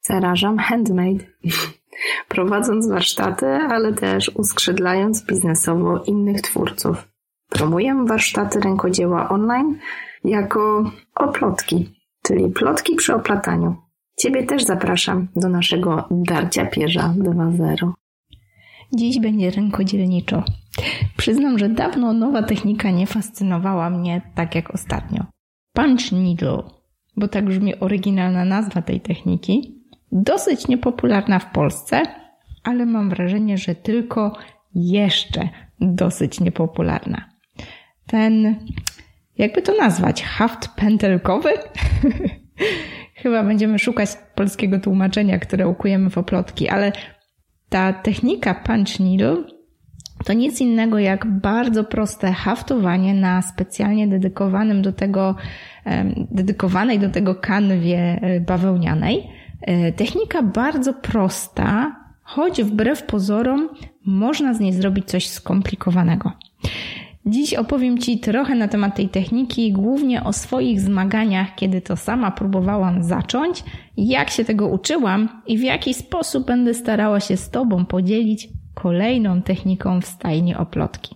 Zarażam handmade. Prowadząc warsztaty, ale też uskrzydlając biznesowo innych twórców. Promuję warsztaty rękodzieła online jako oplotki, czyli plotki przy oplataniu. Ciebie też zapraszam do naszego darcia pierza 2.0. Dziś będzie rękodzielniczo. Przyznam, że dawno nowa technika nie fascynowała mnie tak jak ostatnio. Punch Needle, bo tak brzmi oryginalna nazwa tej techniki, dosyć niepopularna w Polsce, ale mam wrażenie, że tylko jeszcze dosyć niepopularna. Ten, jakby to nazwać, haft pętelkowy? Chyba będziemy szukać polskiego tłumaczenia, które ukujemy w oplotki, ale ta technika punch needle to nic innego jak bardzo proste haftowanie na specjalnie dedykowanym do tego, dedykowanej do tego kanwie e, bawełnianej. E, technika bardzo prosta, choć wbrew pozorom można z niej zrobić coś skomplikowanego. Dziś opowiem Ci trochę na temat tej techniki, głównie o swoich zmaganiach, kiedy to sama próbowałam zacząć, jak się tego uczyłam i w jaki sposób będę starała się z Tobą podzielić kolejną techniką w stajni oplotki.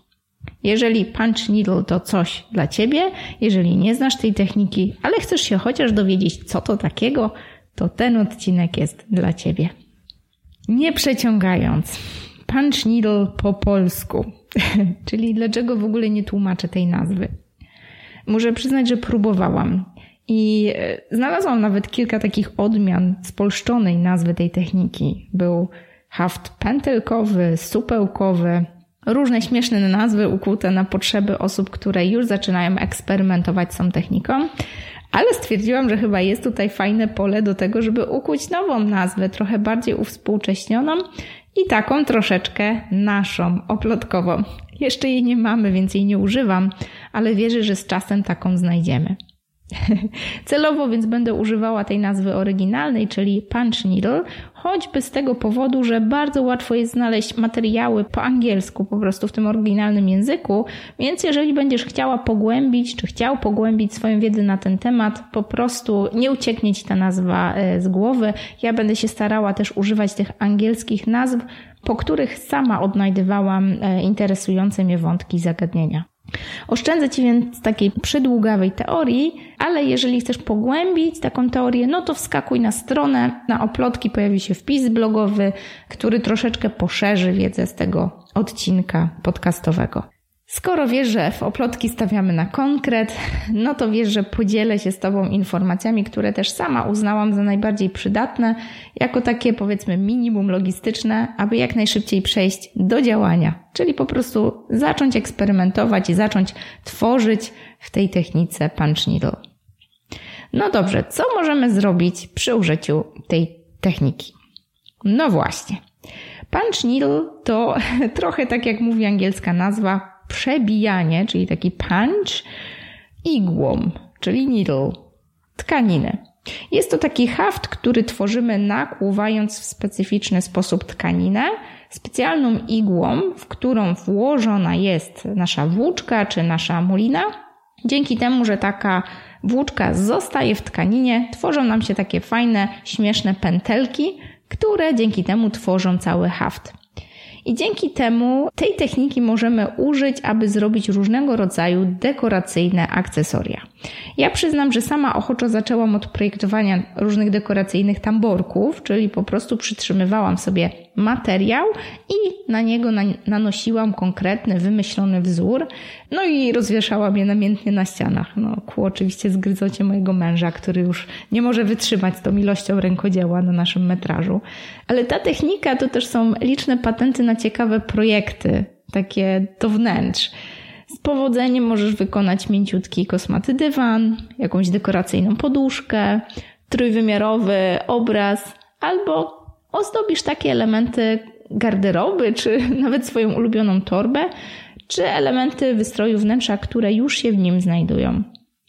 Jeżeli punch needle to coś dla Ciebie, jeżeli nie znasz tej techniki, ale chcesz się chociaż dowiedzieć, co to takiego, to ten odcinek jest dla Ciebie. Nie przeciągając, punch needle po polsku Czyli dlaczego w ogóle nie tłumaczę tej nazwy? Muszę przyznać, że próbowałam. I e, znalazłam nawet kilka takich odmian spolszczonej nazwy tej techniki. Był haft pętelkowy, supełkowy, różne śmieszne nazwy ukute na potrzeby osób, które już zaczynają eksperymentować z tą techniką. Ale stwierdziłam, że chyba jest tutaj fajne pole do tego, żeby ukuć nową nazwę, trochę bardziej uwspółcześnioną i taką troszeczkę naszą, oplotkową. Jeszcze jej nie mamy, więc jej nie używam, ale wierzę, że z czasem taką znajdziemy. Celowo więc będę używała tej nazwy oryginalnej, czyli punch needle, choćby z tego powodu, że bardzo łatwo jest znaleźć materiały po angielsku, po prostu w tym oryginalnym języku, więc jeżeli będziesz chciała pogłębić, czy chciał pogłębić swoją wiedzę na ten temat, po prostu nie ucieknie Ci ta nazwa e, z głowy. Ja będę się starała też używać tych angielskich nazw, po których sama odnajdywałam e, interesujące mnie wątki zagadnienia. Oszczędzę Ci więc takiej przydługawej teorii, ale jeżeli chcesz pogłębić taką teorię, no to wskakuj na stronę, na oplotki pojawi się wpis blogowy, który troszeczkę poszerzy wiedzę z tego odcinka podcastowego. Skoro wiesz, że w oplotki stawiamy na konkret, no to wiesz, że podzielę się z Tobą informacjami, które też sama uznałam za najbardziej przydatne, jako takie powiedzmy minimum logistyczne, aby jak najszybciej przejść do działania, czyli po prostu zacząć eksperymentować i zacząć tworzyć w tej technice punch needle. No dobrze, co możemy zrobić przy użyciu tej techniki? No właśnie. Punch needle to trochę tak jak mówi angielska nazwa, przebijanie, czyli taki punch, igłą, czyli needle, tkaniny. Jest to taki haft, który tworzymy nakłuwając w specyficzny sposób tkaninę, specjalną igłą, w którą włożona jest nasza włóczka czy nasza mulina. Dzięki temu, że taka włóczka zostaje w tkaninie, tworzą nam się takie fajne, śmieszne pętelki, które dzięki temu tworzą cały haft. I dzięki temu tej techniki możemy użyć, aby zrobić różnego rodzaju dekoracyjne akcesoria. Ja przyznam, że sama ochoczo zaczęłam od projektowania różnych dekoracyjnych tamborków, czyli po prostu przytrzymywałam sobie materiał i na niego nanosiłam konkretny, wymyślony wzór, no i rozwieszałam je namiętnie na ścianach. No, ku oczywiście zgryzocie mojego męża, który już nie może wytrzymać z tą ilością rękodzieła na naszym metrażu. Ale ta technika to też są liczne patenty na ciekawe projekty, takie do wnętrz. Z powodzeniem możesz wykonać mięciutki kosmaty dywan, jakąś dekoracyjną poduszkę, trójwymiarowy obraz albo ozdobisz takie elementy garderoby, czy nawet swoją ulubioną torbę, czy elementy wystroju wnętrza, które już się w nim znajdują.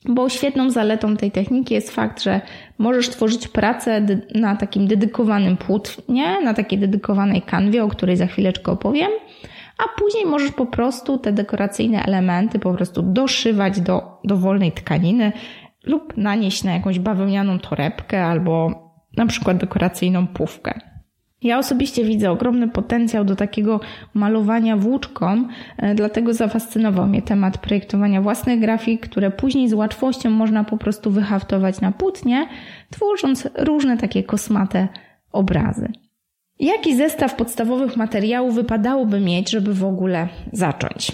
Bo świetną zaletą tej techniki jest fakt, że możesz tworzyć pracę na takim dedykowanym płótnie, na takiej dedykowanej kanwie, o której za chwileczkę opowiem, a później możesz po prostu te dekoracyjne elementy po prostu doszywać do dowolnej tkaniny lub nanieść na jakąś bawełnianą torebkę albo na przykład dekoracyjną pówkę. Ja osobiście widzę ogromny potencjał do takiego malowania włóczką, e, dlatego zafascynował mnie temat projektowania własnych grafik, które później z łatwością można po prostu wyhaftować na płótnie, tworząc różne takie kosmate obrazy. Jaki zestaw podstawowych materiałów wypadałoby mieć, żeby w ogóle zacząć?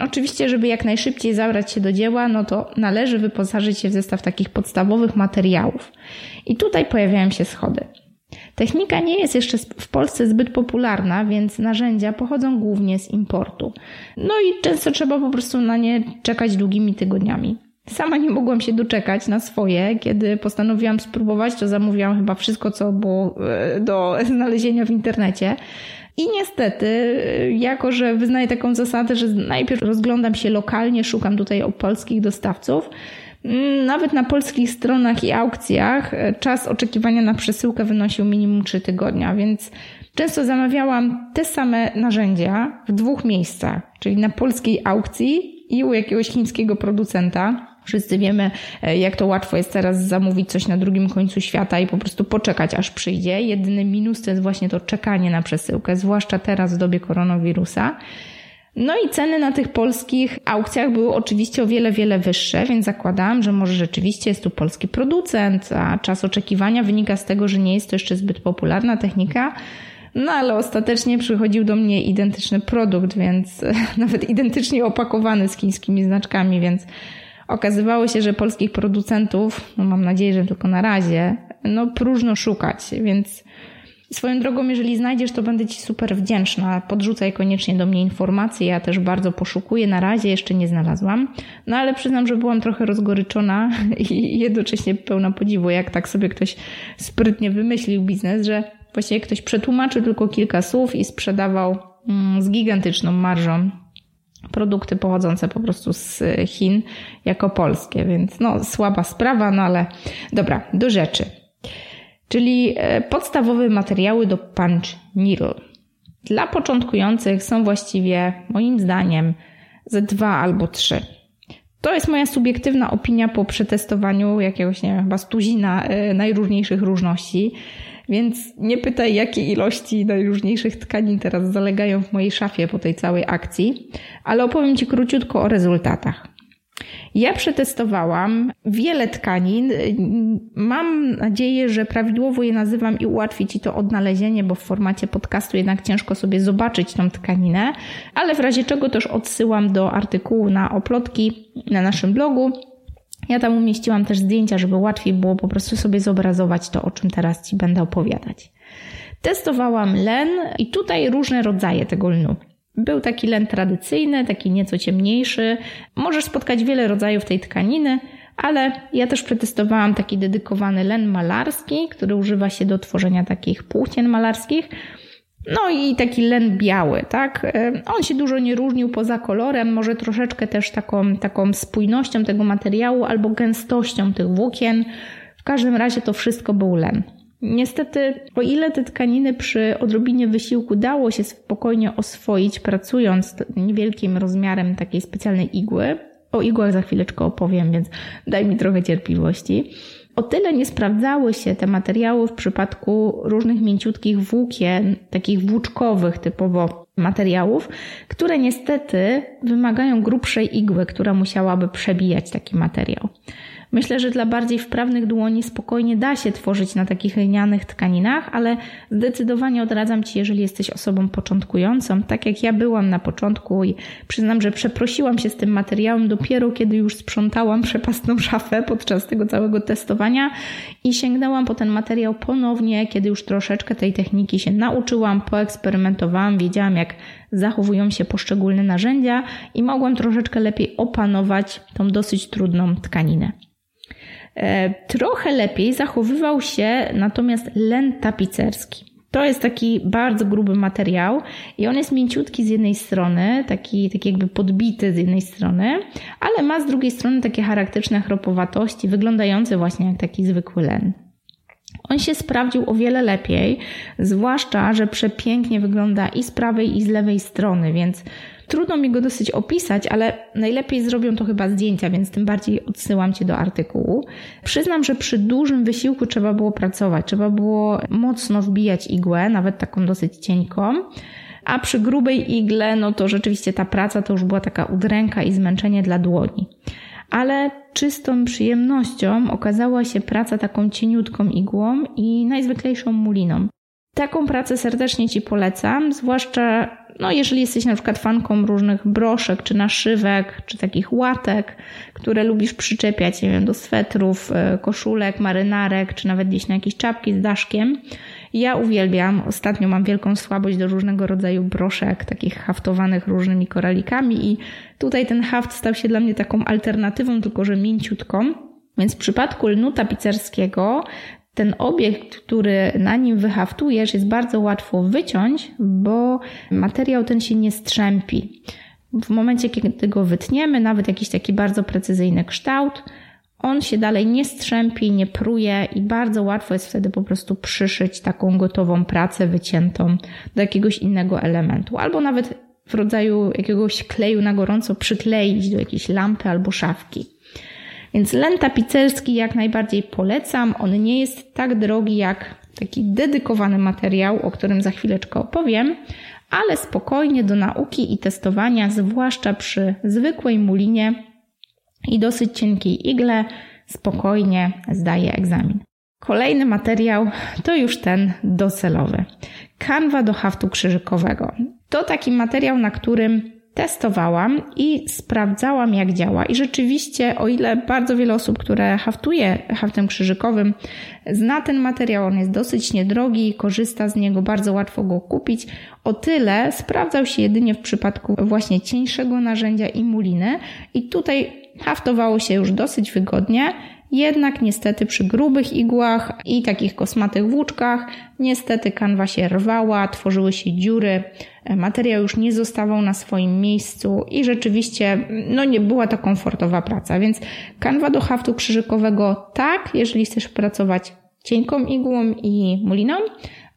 Oczywiście, żeby jak najszybciej zabrać się do dzieła, no to należy wyposażyć się w zestaw takich podstawowych materiałów. I tutaj pojawiają się schody. Technika nie jest jeszcze w Polsce zbyt popularna, więc narzędzia pochodzą głównie z importu. No i często trzeba po prostu na nie czekać długimi tygodniami. Sama nie mogłam się doczekać na swoje. Kiedy postanowiłam spróbować, to zamówiłam chyba wszystko, co było e, do znalezienia w internecie. I niestety, e, jako że wyznaję taką zasadę, że najpierw rozglądam się lokalnie, szukam tutaj o polskich dostawców, nawet na polskich stronach i aukcjach e, czas oczekiwania na przesyłkę wynosił minimum 3 tygodnia, więc często zamawiałam te same narzędzia w dwóch miejscach, czyli na polskiej aukcji i u jakiegoś chińskiego producenta. Wszyscy wiemy, e, jak to łatwo jest teraz zamówić coś na drugim końcu świata i po prostu poczekać, aż przyjdzie. Jedyny minus to jest właśnie to czekanie na przesyłkę, zwłaszcza teraz w dobie koronawirusa. No i ceny na tych polskich aukcjach były oczywiście o wiele, wiele wyższe, więc zakładałam, że może rzeczywiście jest tu polski producent, a czas oczekiwania wynika z tego, że nie jest to jeszcze zbyt popularna technika. No ale ostatecznie przychodził do mnie identyczny produkt, więc nawet identycznie opakowany z chińskimi znaczkami, więc okazywało się, że polskich producentów, no mam nadzieję, że tylko na razie, no próżno szukać, więc swoją drogą, jeżeli znajdziesz, to będę Ci super wdzięczna. Podrzucaj koniecznie do mnie informacje, ja też bardzo poszukuję, na razie jeszcze nie znalazłam, no ale przyznam, że byłam trochę rozgoryczona i jednocześnie pełna podziwu, jak tak sobie ktoś sprytnie wymyślił biznes, że właściwie ktoś przetłumaczył tylko kilka słów i sprzedawał mm, z gigantyczną marżą produkty pochodzące po prostu z Chin jako polskie, więc no słaba sprawa, no ale dobra, do rzeczy. Czyli e, podstawowe materiały do punch needle. Dla początkujących są właściwie moim zdaniem ze dwa albo trzy. To jest moja subiektywna opinia po przetestowaniu jakiegoś, nie wiem, chyba stuzina e, najróżniejszych różności. Więc nie pytaj, jakie ilości najróżniejszych tkanin teraz zalegają w mojej szafie po tej całej akcji, ale opowiem Ci króciutko o rezultatach. Ja przetestowałam wiele tkanin. Mam nadzieję, że prawidłowo je nazywam i ułatwi Ci to odnalezienie, bo w formacie podcastu jednak ciężko sobie zobaczyć tą tkaninę, ale w razie czego też odsyłam do artykułu na oplotki na naszym blogu ja tam umieściłam też zdjęcia, żeby łatwiej było po prostu sobie zobrazować to, o czym teraz Ci będę opowiadać. Testowałam len i tutaj różne rodzaje tego lnu. Był taki len tradycyjny, taki nieco ciemniejszy. Możesz spotkać wiele rodzajów tej tkaniny, ale ja też przetestowałam taki dedykowany len malarski, który używa się do tworzenia takich płócien malarskich. No i taki len biały, tak? E, on się dużo nie różnił poza kolorem, może troszeczkę też taką, taką spójnością tego materiału albo gęstością tych włókien. W każdym razie to wszystko był len. Niestety, o ile te tkaniny przy odrobinie wysiłku dało się spokojnie oswoić, pracując niewielkim rozmiarem takiej specjalnej igły, o igłach za chwileczkę opowiem, więc daj mi trochę cierpliwości o tyle nie sprawdzały się te materiały w przypadku różnych mięciutkich włókien, takich włóczkowych typowo materiałów, które niestety wymagają grubszej igły, która musiałaby przebijać taki materiał. Myślę, że dla bardziej wprawnych dłoni spokojnie da się tworzyć na takich lnianych tkaninach, ale zdecydowanie odradzam Ci, jeżeli jesteś osobą początkującą, tak jak ja byłam na początku i przyznam, że przeprosiłam się z tym materiałem dopiero kiedy już sprzątałam przepastną szafę podczas tego całego testowania i sięgnęłam po ten materiał ponownie, kiedy już troszeczkę tej techniki się nauczyłam, poeksperymentowałam, wiedziałam jak zachowują się poszczególne narzędzia i mogłam troszeczkę lepiej opanować tą dosyć trudną tkaninę. E, trochę lepiej zachowywał się natomiast len tapicerski. To jest taki bardzo gruby materiał i on jest mięciutki z jednej strony, taki, taki jakby podbity z jednej strony, ale ma z drugiej strony takie charakterystyczne chropowatości, wyglądające właśnie jak taki zwykły len. On się sprawdził o wiele lepiej, zwłaszcza, że przepięknie wygląda i z prawej i z lewej strony, więc Trudno mi go dosyć opisać, ale najlepiej zrobią to chyba zdjęcia, więc tym bardziej odsyłam Cię do artykułu. Przyznam, że przy dużym wysiłku trzeba było pracować, trzeba było mocno wbijać igłę, nawet taką dosyć cienką. A przy grubej igle, no to rzeczywiście ta praca to już była taka udręka i zmęczenie dla dłoni. Ale czystą przyjemnością okazała się praca taką cieniutką igłą i najzwyklejszą muliną. Taką pracę serdecznie Ci polecam, zwłaszcza no, jeżeli jesteś na przykład fanką różnych broszek, czy naszywek, czy takich łatek, które lubisz przyczepiać, nie wiem, do swetrów, e, koszulek, marynarek, czy nawet gdzieś na jakieś czapki z daszkiem. Ja uwielbiam, ostatnio mam wielką słabość do różnego rodzaju broszek, takich haftowanych różnymi koralikami i tutaj ten haft stał się dla mnie taką alternatywą, tylko że mięciutką. Więc w przypadku lnu tapicerskiego ten obiekt, który na nim wyhaftujesz, jest bardzo łatwo wyciąć, bo materiał ten się nie strzępi. W momencie, kiedy go wytniemy, nawet jakiś taki bardzo precyzyjny kształt, on się dalej nie strzępi, nie pruje i bardzo łatwo jest wtedy po prostu przyszyć taką gotową pracę wyciętą do jakiegoś innego elementu, albo nawet w rodzaju jakiegoś kleju na gorąco przykleić do jakiejś lampy albo szafki. Więc len tapicerski jak najbardziej polecam. On nie jest tak drogi jak taki dedykowany materiał, o którym za chwileczkę opowiem, ale spokojnie do nauki i testowania, zwłaszcza przy zwykłej mulinie i dosyć cienkiej igle, spokojnie zdaje egzamin. Kolejny materiał to już ten docelowy. Kanwa do haftu krzyżykowego. To taki materiał, na którym testowałam i sprawdzałam, jak działa. I rzeczywiście, o ile bardzo wiele osób, które haftuje haftem krzyżykowym, zna ten materiał, on jest dosyć niedrogi, korzysta z niego, bardzo łatwo go kupić, o tyle sprawdzał się jedynie w przypadku właśnie cieńszego narzędzia i muliny. I tutaj haftowało się już dosyć wygodnie. Jednak niestety przy grubych igłach i takich kosmatych włóczkach niestety kanwa się rwała, tworzyły się dziury, materiał już nie zostawał na swoim miejscu i rzeczywiście no nie była to komfortowa praca, więc kanwa do haftu krzyżykowego tak, jeżeli chcesz pracować cienką igłą i muliną,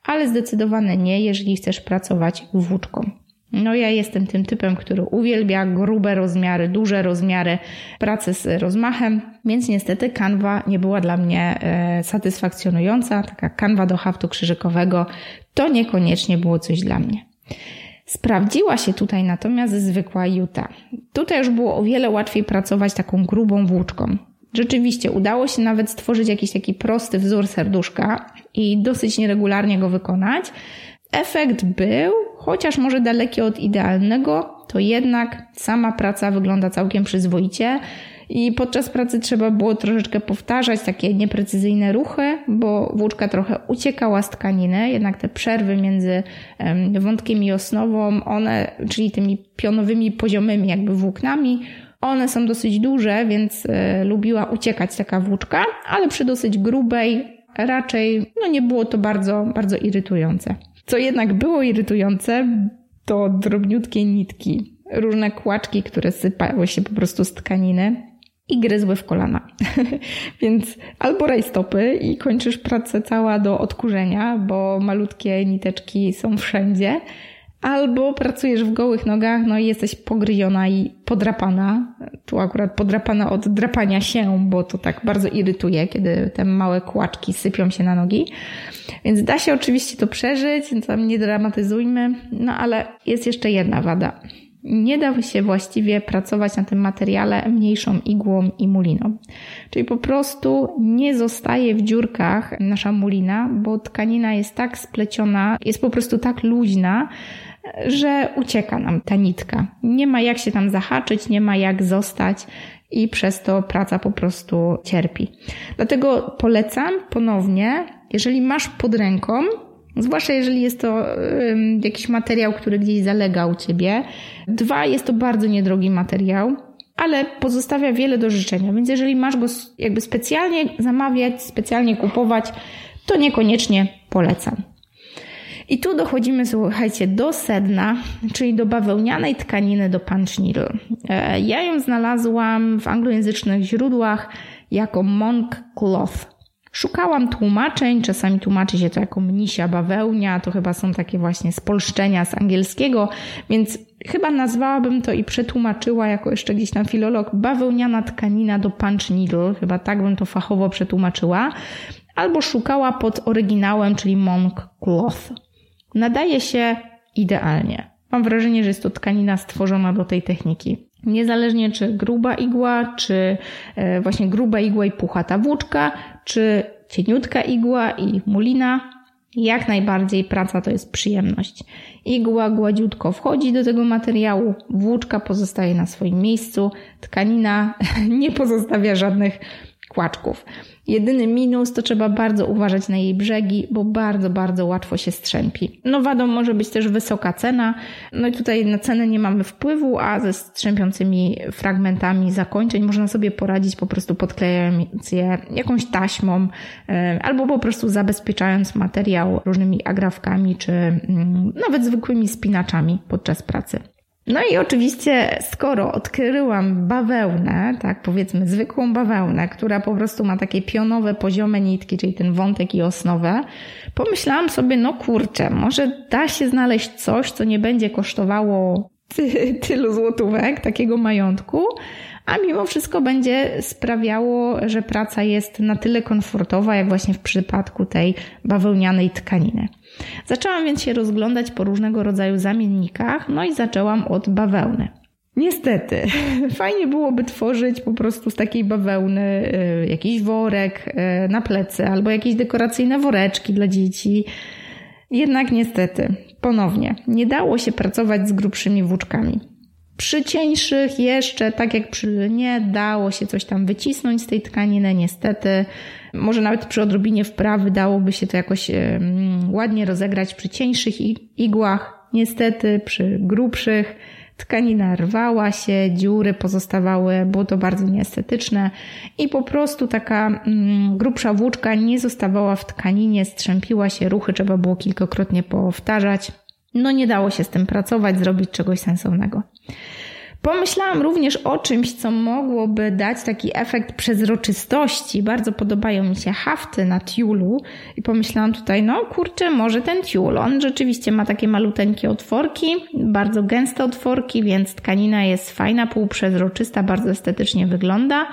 ale zdecydowanie nie, jeżeli chcesz pracować włóczką. No ja jestem tym typem, który uwielbia grube rozmiary, duże rozmiary, pracę z rozmachem, więc niestety kanwa nie była dla mnie e, satysfakcjonująca. Taka kanwa do haftu krzyżykowego to niekoniecznie było coś dla mnie. Sprawdziła się tutaj natomiast zwykła juta. Tutaj już było o wiele łatwiej pracować taką grubą włóczką. Rzeczywiście udało się nawet stworzyć jakiś taki prosty wzór serduszka i dosyć nieregularnie go wykonać. Efekt był, chociaż może daleki od idealnego, to jednak sama praca wygląda całkiem przyzwoicie. I podczas pracy trzeba było troszeczkę powtarzać takie nieprecyzyjne ruchy, bo włóczka trochę uciekała z tkaniny, jednak te przerwy między wątkiem i osnową, one, czyli tymi pionowymi poziomymi jakby włóknami, one są dosyć duże, więc e, lubiła uciekać taka włóczka, ale przy dosyć grubej raczej no nie było to bardzo, bardzo irytujące. Co jednak było irytujące, to drobniutkie nitki, różne kłaczki, które sypały się po prostu z tkaniny i gryzły w kolana. Więc albo rajstopy i kończysz pracę cała do odkurzenia, bo malutkie niteczki są wszędzie, albo pracujesz w gołych nogach, no i jesteś pogryziona i podrapana. Tu akurat podrapana od drapania się, bo to tak bardzo irytuje, kiedy te małe kłaczki sypią się na nogi. Więc da się oczywiście to przeżyć, tam nie dramatyzujmy, no ale jest jeszcze jedna wada. Nie da się właściwie pracować na tym materiale mniejszą igłą i muliną. Czyli po prostu nie zostaje w dziurkach nasza mulina, bo tkanina jest tak spleciona, jest po prostu tak luźna, że ucieka nam ta nitka. Nie ma jak się tam zahaczyć, nie ma jak zostać i przez to praca po prostu cierpi. Dlatego polecam ponownie, jeżeli masz pod ręką, zwłaszcza jeżeli jest to jakiś materiał, który gdzieś zalega u ciebie. Dwa, jest to bardzo niedrogi materiał, ale pozostawia wiele do życzenia, więc jeżeli masz go jakby specjalnie zamawiać, specjalnie kupować, to niekoniecznie polecam. I tu dochodzimy, słuchajcie, do sedna, czyli do bawełnianej tkaniny do punch needle. E, ja ją znalazłam w anglojęzycznych źródłach jako monk cloth. Szukałam tłumaczeń, czasami tłumaczy się to jako mnisia bawełnia, to chyba są takie właśnie spolszczenia z angielskiego, więc chyba nazwałabym to i przetłumaczyła jako jeszcze gdzieś tam filolog bawełniana tkanina do punch needle, chyba tak bym to fachowo przetłumaczyła, albo szukała pod oryginałem, czyli monk cloth. Nadaje się idealnie. Mam wrażenie, że jest to tkanina stworzona do tej techniki. Niezależnie czy gruba igła, czy e, właśnie gruba igła i puchata włóczka, czy cieniutka igła i mulina, jak najbardziej praca to jest przyjemność. Igła gładziutko wchodzi do tego materiału, włóczka pozostaje na swoim miejscu, tkanina nie pozostawia żadnych kłaczków. Jedyny minus to trzeba bardzo uważać na jej brzegi, bo bardzo, bardzo łatwo się strzępi. No wadą może być też wysoka cena. No i tutaj na cenę nie mamy wpływu, a ze strzępiącymi fragmentami zakończeń można sobie poradzić po prostu podklejając je jakąś taśmą e, albo po prostu zabezpieczając materiał różnymi agrafkami czy mm, nawet zwykłymi spinaczami podczas pracy. No i oczywiście, skoro odkryłam bawełnę, tak powiedzmy zwykłą bawełnę, która po prostu ma takie pionowe, poziome nitki, czyli ten wątek i osnowę, pomyślałam sobie, no kurczę, może da się znaleźć coś, co nie będzie kosztowało ty, tylu złotówek, takiego majątku, a mimo wszystko będzie sprawiało, że praca jest na tyle komfortowa, jak właśnie w przypadku tej bawełnianej tkaniny. Zaczęłam więc się rozglądać po różnego rodzaju zamiennikach, no i zaczęłam od bawełny. Niestety, fajnie byłoby tworzyć po prostu z takiej bawełny y, jakiś worek y, na plecy albo jakieś dekoracyjne woreczki dla dzieci. Jednak niestety, ponownie, nie dało się pracować z grubszymi włóczkami. Przy cieńszych jeszcze, tak jak przy lnie, dało się coś tam wycisnąć z tej tkaniny, niestety. Może nawet przy odrobinie wprawy dałoby się to jakoś ładnie rozegrać przy cieńszych igłach. Niestety przy grubszych tkanina rwała się, dziury pozostawały, było to bardzo nieestetyczne i po prostu taka mm, grubsza włóczka nie zostawała w tkaninie, strzępiła się, ruchy trzeba było kilkakrotnie powtarzać. No nie dało się z tym pracować, zrobić czegoś sensownego. Pomyślałam również o czymś, co mogłoby dać taki efekt przezroczystości. Bardzo podobają mi się hafty na tiulu i pomyślałam tutaj, no kurczę, może ten tiul. On rzeczywiście ma takie maluteńkie otworki, bardzo gęste otworki, więc tkanina jest fajna, półprzezroczysta, bardzo estetycznie wygląda.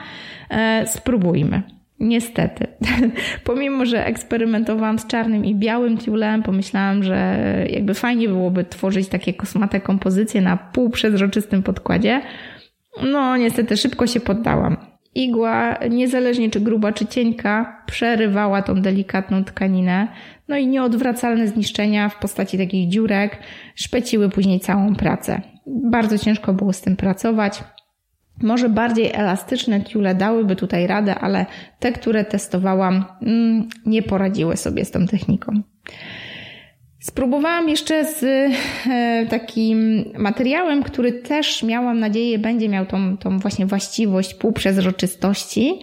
E, spróbujmy. Niestety. Pomimo, że eksperymentowałam z czarnym i białym tiulem, pomyślałam, że jakby fajnie byłoby tworzyć takie kosmate kompozycje na półprzezroczystym podkładzie. No, niestety szybko się poddałam. Igła, niezależnie czy gruba, czy cienka, przerywała tą delikatną tkaninę. No i nieodwracalne zniszczenia w postaci takich dziurek szpeciły później całą pracę. Bardzo ciężko było z tym pracować. Może bardziej elastyczne tiule dałyby tutaj radę, ale te, które testowałam, mm, nie poradziły sobie z tą techniką. Spróbowałam jeszcze z e, takim materiałem, który też miałam nadzieję będzie miał tą, tą właśnie właściwość półprzezroczystości.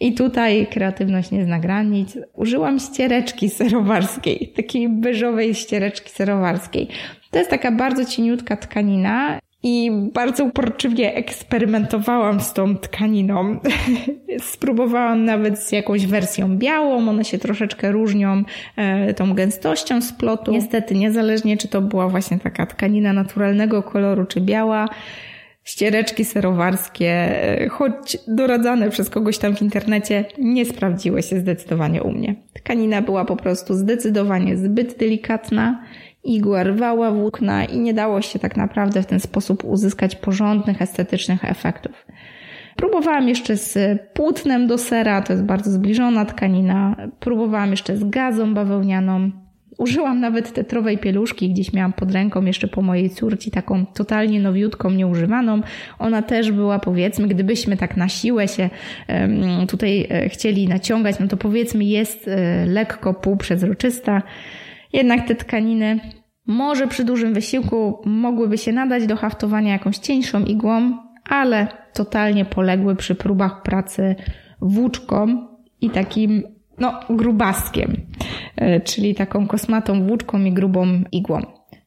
I tutaj kreatywność nie zna granic. Użyłam ściereczki serowarskiej, takiej beżowej ściereczki serowarskiej. To jest taka bardzo cieniutka tkanina i bardzo uporczywie eksperymentowałam z tą tkaniną. Spróbowałam nawet z jakąś wersją białą, one się troszeczkę różnią e, tą gęstością splotu. Niestety, niezależnie czy to była właśnie taka tkanina naturalnego koloru, czy biała, ściereczki serowarskie, e, choć doradzane przez kogoś tam w internecie, nie sprawdziły się zdecydowanie u mnie. Tkanina była po prostu zdecydowanie zbyt delikatna igła rwała włókna i nie dało się tak naprawdę w ten sposób uzyskać porządnych, estetycznych efektów. Próbowałam jeszcze z płótnem do sera, to jest bardzo zbliżona tkanina. Próbowałam jeszcze z gazą bawełnianą. Użyłam nawet tetrowej pieluszki, gdzieś miałam pod ręką jeszcze po mojej córci, taką totalnie nowiutką, nieużywaną. Ona też była, powiedzmy, gdybyśmy tak na siłę się tutaj e, chcieli naciągać, no to powiedzmy jest e, lekko półprzezroczysta. Jednak te tkaniny może przy dużym wysiłku mogłyby się nadać do haftowania jakąś cieńszą igłą, ale totalnie poległy przy próbach pracy włóczką i takim no, grubaskiem, e, czyli taką kosmatą włóczką i grubą igłą.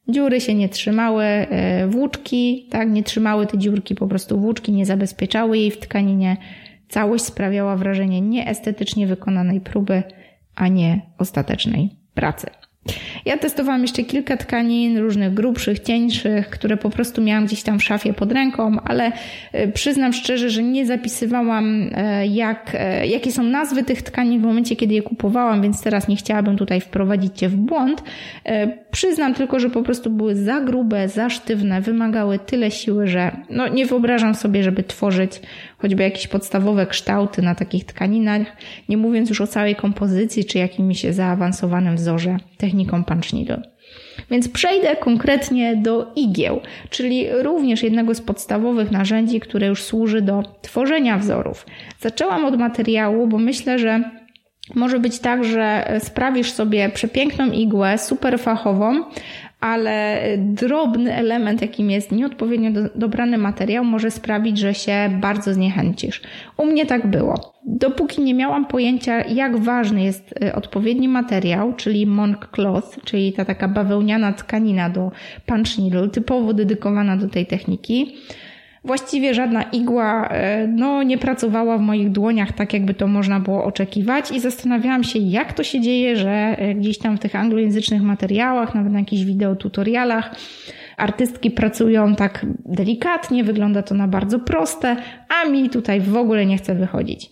Dziury się nie trzymały, e, włóczki, tak, nie trzymały te dziurki, po prostu włóczki nie zabezpieczały jej w tkaninie. całość sprawiała wrażenie nieestetycznie wykonanej próby, a nie ostatecznej pracy. Ja testowałam jeszcze kilka tkanin, różnych grubszych, cieńszych, które po prostu miałam gdzieś tam w szafie pod ręką, ale e, przyznam szczerze, że nie zapisywałam, e, jak, e, jakie są nazwy tych tkanin w momencie, kiedy je kupowałam, więc teraz nie chciałabym tutaj wprowadzić Cię w błąd. Przyznam tylko, że po prostu były za grube, za sztywne, wymagały tyle siły, że no, nie wyobrażam sobie, żeby tworzyć choćby jakieś podstawowe kształty na takich tkaninach, nie mówiąc już o całej kompozycji czy jakimś zaawansowanym wzorze techniką punch needle. Więc przejdę konkretnie do igieł, czyli również jednego z podstawowych narzędzi, które już służy do tworzenia wzorów. Zaczęłam od materiału, bo myślę, że może być tak, że sprawisz sobie przepiękną igłę, super fachową, ale drobny element, jakim jest nieodpowiednio do, dobrany materiał, może sprawić, że się bardzo zniechęcisz. U mnie tak było. Dopóki nie miałam pojęcia, jak ważny jest y, odpowiedni materiał, czyli monk cloth, czyli ta taka bawełniana tkanina do punch needle, typowo dedykowana do tej techniki, Właściwie żadna igła e, no, nie pracowała w moich dłoniach tak, jakby to można było oczekiwać i zastanawiałam się, jak to się dzieje, że e, gdzieś tam w tych anglojęzycznych materiałach, nawet na jakichś wideotutorialach, artystki pracują tak delikatnie, wygląda to na bardzo proste, a mi tutaj w ogóle nie chce wychodzić.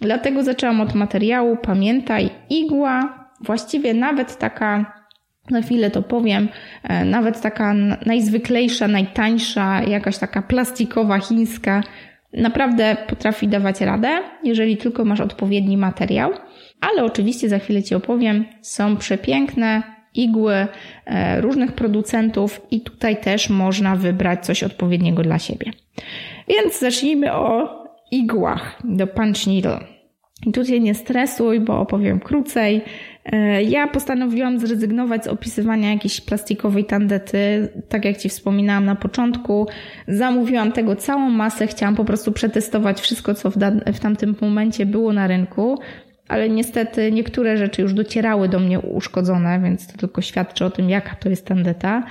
Dlatego zaczęłam od materiału. Pamiętaj, igła, właściwie nawet taka na chwilę to powiem, e, nawet taka najzwyklejsza, najtańsza, jakaś taka plastikowa, chińska, naprawdę potrafi dawać radę, jeżeli tylko masz odpowiedni materiał. Ale oczywiście za chwilę Ci opowiem, są przepiękne igły e, różnych producentów i tutaj też można wybrać coś odpowiedniego dla siebie. Więc zacznijmy o igłach do punch needle. I tutaj nie stresuj, bo opowiem krócej. E, ja postanowiłam zrezygnować z opisywania jakiejś plastikowej tandety, tak jak Ci wspominałam na początku. Zamówiłam tego całą masę, chciałam po prostu przetestować wszystko, co w, tamtym momencie było na rynku ale niestety niektóre rzeczy już docierały do mnie uszkodzone, więc to tylko świadczy o tym, jaka to jest tandeta.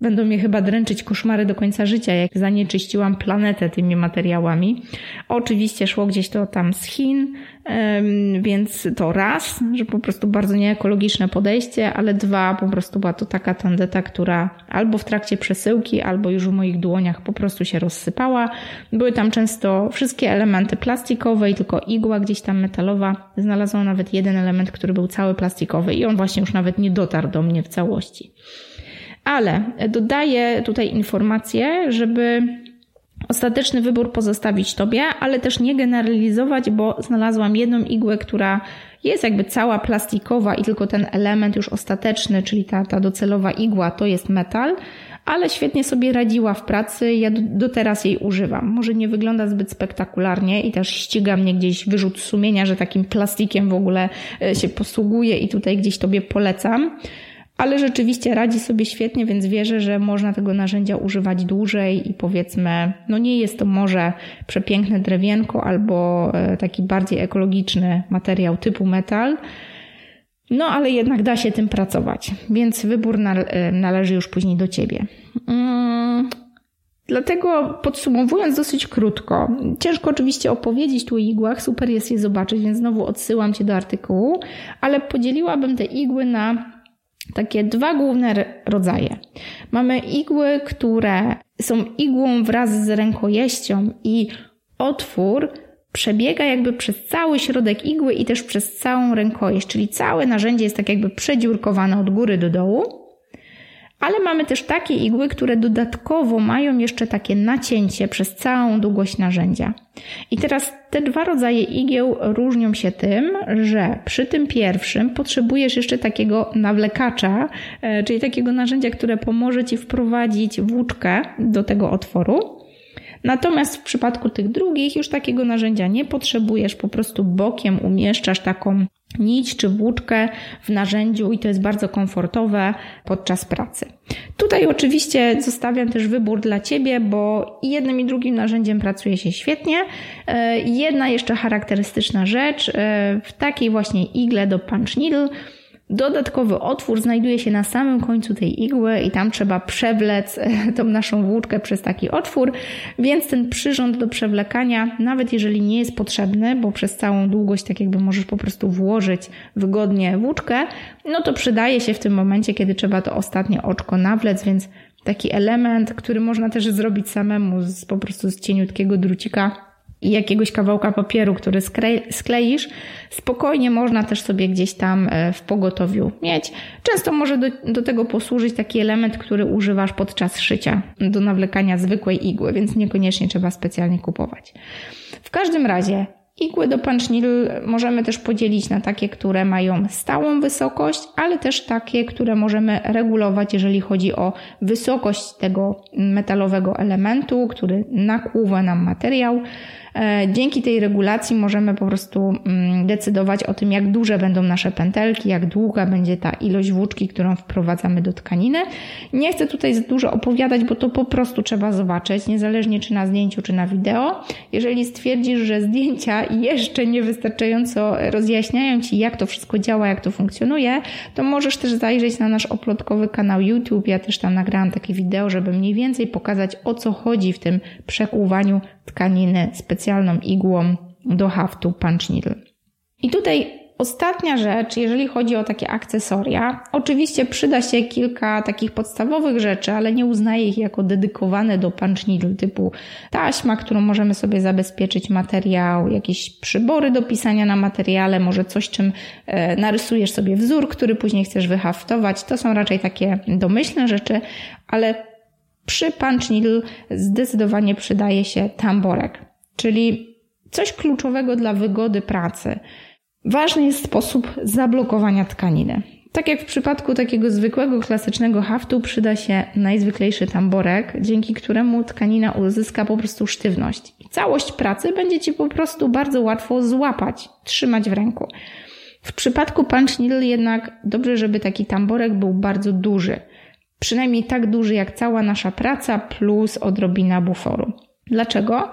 Będą mnie chyba dręczyć koszmary do końca życia, jak zanieczyściłam planetę tymi materiałami. Oczywiście szło gdzieś to tam z Chin, więc to raz, że po prostu bardzo nieekologiczne podejście, ale dwa, po prostu była to taka tandeta, która albo w trakcie przesyłki, albo już w moich dłoniach po prostu się rozsypała. Były tam często wszystkie elementy plastikowe i tylko igła gdzieś tam metalowa. Znalazłam nawet jeden element, który był cały plastikowy i on właśnie już nawet nie dotarł do mnie w całości. Ale dodaję tutaj informację, żeby ostateczny wybór pozostawić Tobie, ale też nie generalizować, bo znalazłam jedną igłę, która jest jakby cała plastikowa i tylko ten element już ostateczny, czyli ta, ta docelowa igła, to jest metal, ale świetnie sobie radziła w pracy. Ja do, do, teraz jej używam. Może nie wygląda zbyt spektakularnie i też ściga mnie gdzieś wyrzut sumienia, że takim plastikiem w ogóle e, się posługuje i tutaj gdzieś Tobie polecam ale rzeczywiście radzi sobie świetnie, więc wierzę, że można tego narzędzia używać dłużej i powiedzmy, no nie jest to może przepiękne drewienko albo e, taki bardziej ekologiczny materiał typu metal, no ale jednak da się tym pracować, więc wybór e, należy już później do Ciebie. Mm. Dlatego podsumowując dosyć krótko, ciężko oczywiście opowiedzieć tu o igłach, super jest je zobaczyć, więc znowu odsyłam Cię do artykułu, ale podzieliłabym te igły na takie dwa główne rodzaje. Mamy igły, które są igłą wraz z rękojeścią i otwór przebiega jakby przez cały środek igły i też przez całą rękojeść, czyli całe narzędzie jest tak jakby przedziurkowane od góry do dołu. Ale mamy też takie igły, które dodatkowo mają jeszcze takie nacięcie przez całą długość narzędzia. I teraz te dwa rodzaje igieł różnią się tym, że przy tym pierwszym potrzebujesz jeszcze takiego nawlekacza, e, czyli takiego narzędzia, które pomoże Ci wprowadzić włóczkę do tego otworu. Natomiast w przypadku tych drugich już takiego narzędzia nie potrzebujesz, po prostu bokiem umieszczasz taką nić czy włóczkę w narzędziu i to jest bardzo komfortowe podczas pracy. Tutaj oczywiście zostawiam też wybór dla Ciebie, bo jednym i drugim narzędziem pracuje się świetnie. E, jedna jeszcze charakterystyczna rzecz, e, w takiej właśnie igle do punch needle Dodatkowy otwór znajduje się na samym końcu tej igły i tam trzeba przewlec tą naszą włóczkę przez taki otwór, więc ten przyrząd do przewlekania, nawet jeżeli nie jest potrzebny, bo przez całą długość tak jakby możesz po prostu włożyć wygodnie włóczkę, no to przydaje się w tym momencie, kiedy trzeba to ostatnie oczko nawlec, więc taki element, który można też zrobić samemu z, po prostu z cieniutkiego drucika i jakiegoś kawałka papieru, który skleisz, spokojnie można też sobie gdzieś tam e, w pogotowiu mieć. Często może do, do tego posłużyć taki element, który używasz podczas szycia do nawlekania zwykłej igły, więc niekoniecznie trzeba specjalnie kupować. W każdym razie Igły do punch needle możemy też podzielić na takie, które mają stałą wysokość, ale też takie, które możemy regulować, jeżeli chodzi o wysokość tego metalowego elementu, który nakłuwa nam materiał. E, dzięki tej regulacji możemy po prostu mm, decydować o tym, jak duże będą nasze pętelki, jak długa będzie ta ilość włóczki, którą wprowadzamy do tkaniny. Nie chcę tutaj za dużo opowiadać, bo to po prostu trzeba zobaczyć, niezależnie czy na zdjęciu, czy na wideo. Jeżeli stwierdzisz, że zdjęcia jeszcze niewystarczająco rozjaśniają Ci, jak to wszystko działa, jak to funkcjonuje, to możesz też zajrzeć na nasz oplotkowy kanał YouTube. Ja też tam nagrałam takie wideo, żeby mniej więcej pokazać, o co chodzi w tym przekłuwaniu tkaniny specjalną igłą do haftu punch needle. I tutaj Ostatnia rzecz, jeżeli chodzi o takie akcesoria, oczywiście przyda się kilka takich podstawowych rzeczy, ale nie uznaję ich jako dedykowane do punch needle, typu taśma, którą możemy sobie zabezpieczyć materiał, jakieś przybory do pisania na materiale, może coś, czym e, narysujesz sobie wzór, który później chcesz wyhaftować. To są raczej takie domyślne rzeczy, ale przy punch needle zdecydowanie przydaje się tamborek, czyli coś kluczowego dla wygody pracy. Ważny jest sposób zablokowania tkaniny. Tak jak w przypadku takiego zwykłego, klasycznego haftu, przyda się najzwyklejszy tamborek, dzięki któremu tkanina uzyska po prostu sztywność. Całość pracy będzie Ci po prostu bardzo łatwo złapać, trzymać w ręku. W przypadku punch needle jednak dobrze, żeby taki tamborek był bardzo duży. Przynajmniej tak duży jak cała nasza praca plus odrobina buforu. Dlaczego?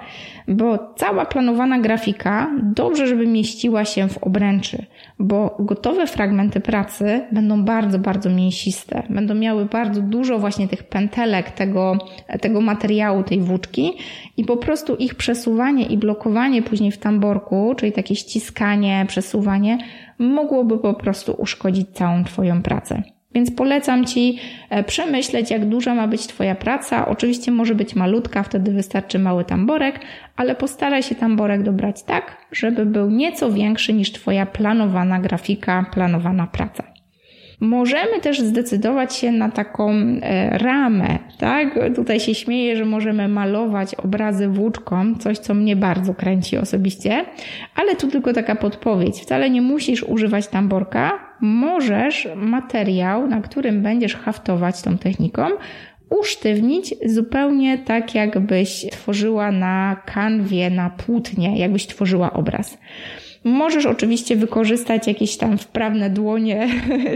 Bo cała planowana grafika dobrze, żeby mieściła się w obręczy, bo gotowe fragmenty pracy będą bardzo, bardzo mięsiste. Będą miały bardzo dużo właśnie tych pętelek tego, tego materiału, tej włóczki i po prostu ich przesuwanie i blokowanie później w tamborku, czyli takie ściskanie, przesuwanie, mogłoby po prostu uszkodzić całą Twoją pracę. Więc polecam Ci e, przemyśleć, jak duża ma być Twoja praca. Oczywiście może być malutka, wtedy wystarczy mały tamborek, ale postaraj się tamborek dobrać tak, żeby był nieco większy niż Twoja planowana grafika, planowana praca. Możemy też zdecydować się na taką e, ramę, tak? Tutaj się śmieję, że możemy malować obrazy włóczką, coś co mnie bardzo kręci osobiście, ale tu tylko taka podpowiedź. Wcale nie musisz używać tamborka, możesz materiał, na którym będziesz haftować tą techniką, usztywnić zupełnie tak, jakbyś tworzyła na kanwie, na płótnie, jakbyś tworzyła obraz. Możesz oczywiście wykorzystać jakieś tam wprawne dłonie,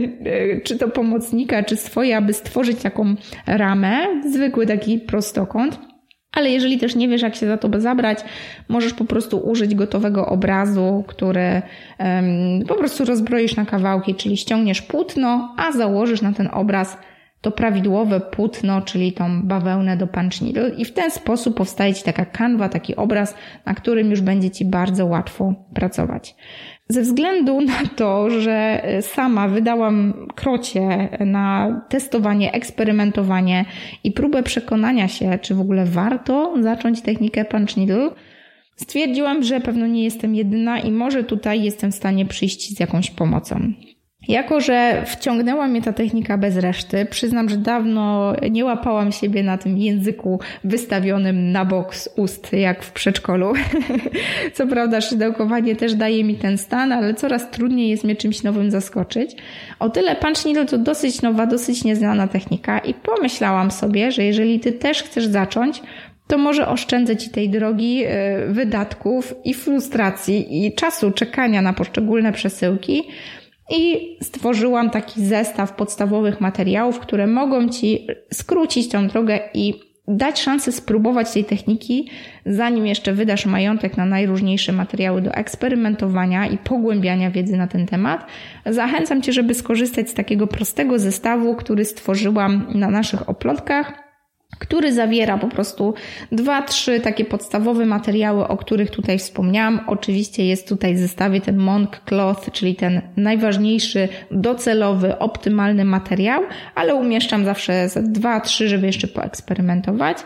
czy to pomocnika, czy swoje, aby stworzyć taką ramę, zwykły taki prostokąt. Ale jeżeli też nie wiesz, jak się za to zabrać, możesz po prostu użyć gotowego obrazu, który um, po prostu rozbroisz na kawałki, czyli ściągniesz płótno, a założysz na ten obraz to prawidłowe płótno, czyli tą bawełnę do punch needle i w ten sposób powstaje Ci taka kanwa, taki obraz, na którym już będzie Ci bardzo łatwo pracować. Ze względu na to, że sama wydałam krocie na testowanie, eksperymentowanie i próbę przekonania się, czy w ogóle warto zacząć technikę punch needle, stwierdziłam, że pewno nie jestem jedyna i może tutaj jestem w stanie przyjść z jakąś pomocą. Jako, że wciągnęła mnie ta technika bez reszty, przyznam, że dawno nie łapałam siebie na tym języku wystawionym na bok z ust, jak w przedszkolu. Co prawda, szydełkowanie też daje mi ten stan, ale coraz trudniej jest mnie czymś nowym zaskoczyć. O tyle punch needle to dosyć nowa, dosyć nieznana technika i pomyślałam sobie, że jeżeli ty też chcesz zacząć, to może oszczędzę Ci tej drogi e, wydatków i frustracji i czasu czekania na poszczególne przesyłki, i stworzyłam taki zestaw podstawowych materiałów, które mogą Ci skrócić tą drogę i dać szansę spróbować tej techniki, zanim jeszcze wydasz majątek na najróżniejsze materiały do eksperymentowania i pogłębiania wiedzy na ten temat. Zachęcam Cię, żeby skorzystać z takiego prostego zestawu, który stworzyłam na naszych oplotkach który zawiera po prostu dwa, trzy takie podstawowe materiały, o których tutaj wspomniałam. Oczywiście jest tutaj w zestawie ten Monk Cloth, czyli ten najważniejszy, docelowy, optymalny materiał, ale umieszczam zawsze dwa, trzy, żeby jeszcze poeksperymentować.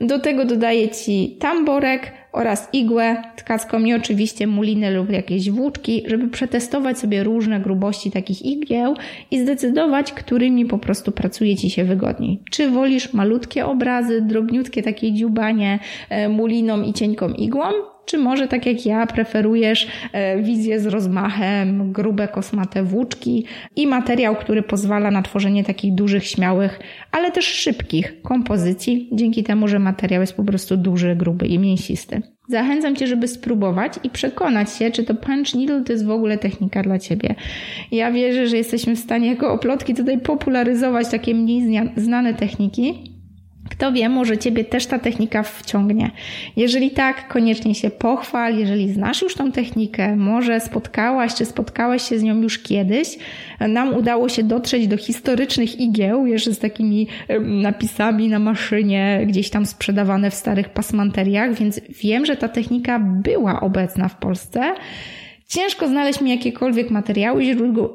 Do tego dodaję Ci tamborek, oraz igłę tkacką i oczywiście muliny lub jakieś włóczki, żeby przetestować sobie różne grubości takich igieł i zdecydować, którymi po prostu pracuje Ci się wygodniej. Czy wolisz malutkie obrazy, drobniutkie takie dziubanie e, muliną i cienką igłą, czy może tak jak ja preferujesz e, wizję z rozmachem, grube kosmate włóczki i materiał, który pozwala na tworzenie takich dużych, śmiałych, ale też szybkich kompozycji, dzięki temu, że materiał jest po prostu duży, gruby i mięsisty. Zachęcam Cię, żeby spróbować i przekonać się, czy to punch needle to jest w ogóle technika dla Ciebie. Ja wierzę, że jesteśmy w stanie jako oplotki tutaj popularyzować takie mniej znane techniki, kto wie, może Ciebie też ta technika wciągnie. Jeżeli tak, koniecznie się pochwal. Jeżeli znasz już tą technikę, może spotkałaś czy spotkałeś się z nią już kiedyś, nam udało się dotrzeć do historycznych igieł, jeszcze z takimi napisami na maszynie, gdzieś tam sprzedawane w starych pasmanteriach, więc wiem, że ta technika była obecna w Polsce. Ciężko znaleźć mi jakiekolwiek materiały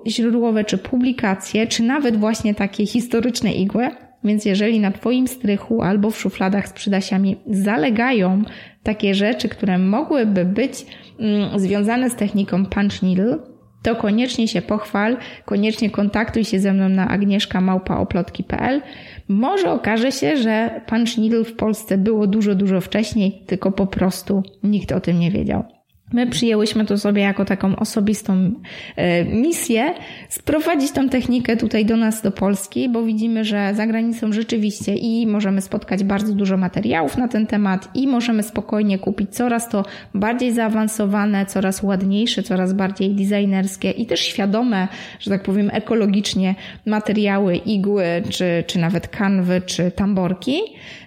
źródłowe, czy publikacje, czy nawet właśnie takie historyczne igły. Więc jeżeli na Twoim strychu albo w szufladach z przydasiami zalegają takie rzeczy, które mogłyby być mm, związane z techniką punch needle, to koniecznie się pochwal, koniecznie kontaktuj się ze mną na agnieszkamałpaoplotki.pl. Może okaże się, że punch needle w Polsce było dużo, dużo wcześniej, tylko po prostu nikt o tym nie wiedział. My przyjęłyśmy to sobie jako taką osobistą e, misję, sprowadzić tą technikę tutaj do nas, do Polski, bo widzimy, że za granicą rzeczywiście i możemy spotkać bardzo dużo materiałów na ten temat i możemy spokojnie kupić coraz to bardziej zaawansowane, coraz ładniejsze, coraz bardziej designerskie i też świadome, że tak powiem ekologicznie materiały, igły, czy, czy nawet kanwy, czy tamborki.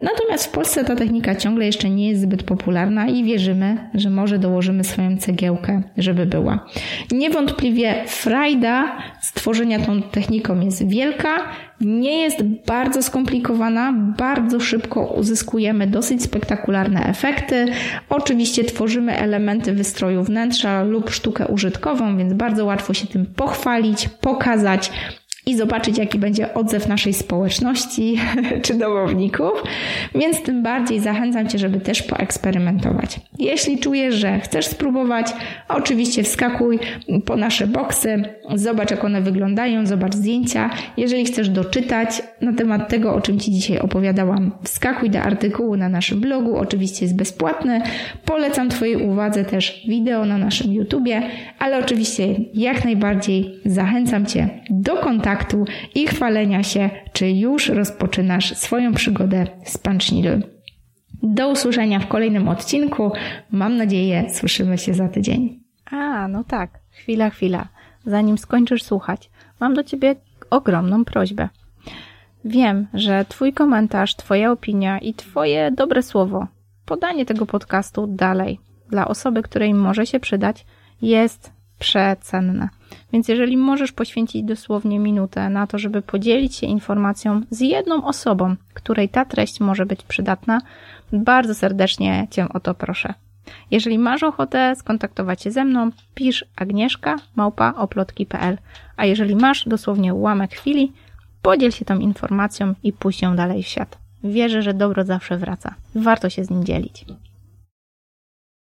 Natomiast w Polsce ta technika ciągle jeszcze nie jest zbyt popularna i wierzymy, że może dołożymy swoją cegiełkę, żeby była. Niewątpliwie frajda stworzenia tą techniką jest wielka, nie jest bardzo skomplikowana, bardzo szybko uzyskujemy dosyć spektakularne efekty. Oczywiście tworzymy elementy wystroju wnętrza lub sztukę użytkową, więc bardzo łatwo się tym pochwalić, pokazać, i zobaczyć, jaki będzie odzew naszej społeczności czy domowników, więc tym bardziej zachęcam Cię, żeby też poeksperymentować. Jeśli czujesz, że chcesz spróbować, oczywiście wskakuj po nasze boksy, zobacz, jak one wyglądają, zobacz zdjęcia. Jeżeli chcesz doczytać na temat tego, o czym Ci dzisiaj opowiadałam, wskakuj do artykułu na naszym blogu, oczywiście jest bezpłatny. Polecam Twojej uwadze też wideo na naszym YouTubie, ale oczywiście jak najbardziej zachęcam Cię do kontaktu kontaktu i chwalenia się, czy już rozpoczynasz swoją przygodę z Punch. Do usłyszenia w kolejnym odcinku. Mam nadzieję, słyszymy się za tydzień. A, no tak. Chwila, chwila. Zanim skończysz słuchać, mam do Ciebie ogromną prośbę. Wiem, że Twój komentarz, Twoja opinia i Twoje dobre słowo, podanie tego podcastu dalej dla osoby, której może się przydać, jest przecenne. Więc jeżeli możesz poświęcić dosłownie minutę na to, żeby podzielić się informacją z jedną osobą, której ta treść może być przydatna, bardzo serdecznie Cię o to proszę. Jeżeli masz ochotę skontaktować się ze mną, pisz agnieszka małpa oplotki.pl. A jeżeli masz dosłownie ułamek chwili, podziel się tą informacją i puść ją dalej w świat. Wierzę, że dobro zawsze wraca. Warto się z nim dzielić.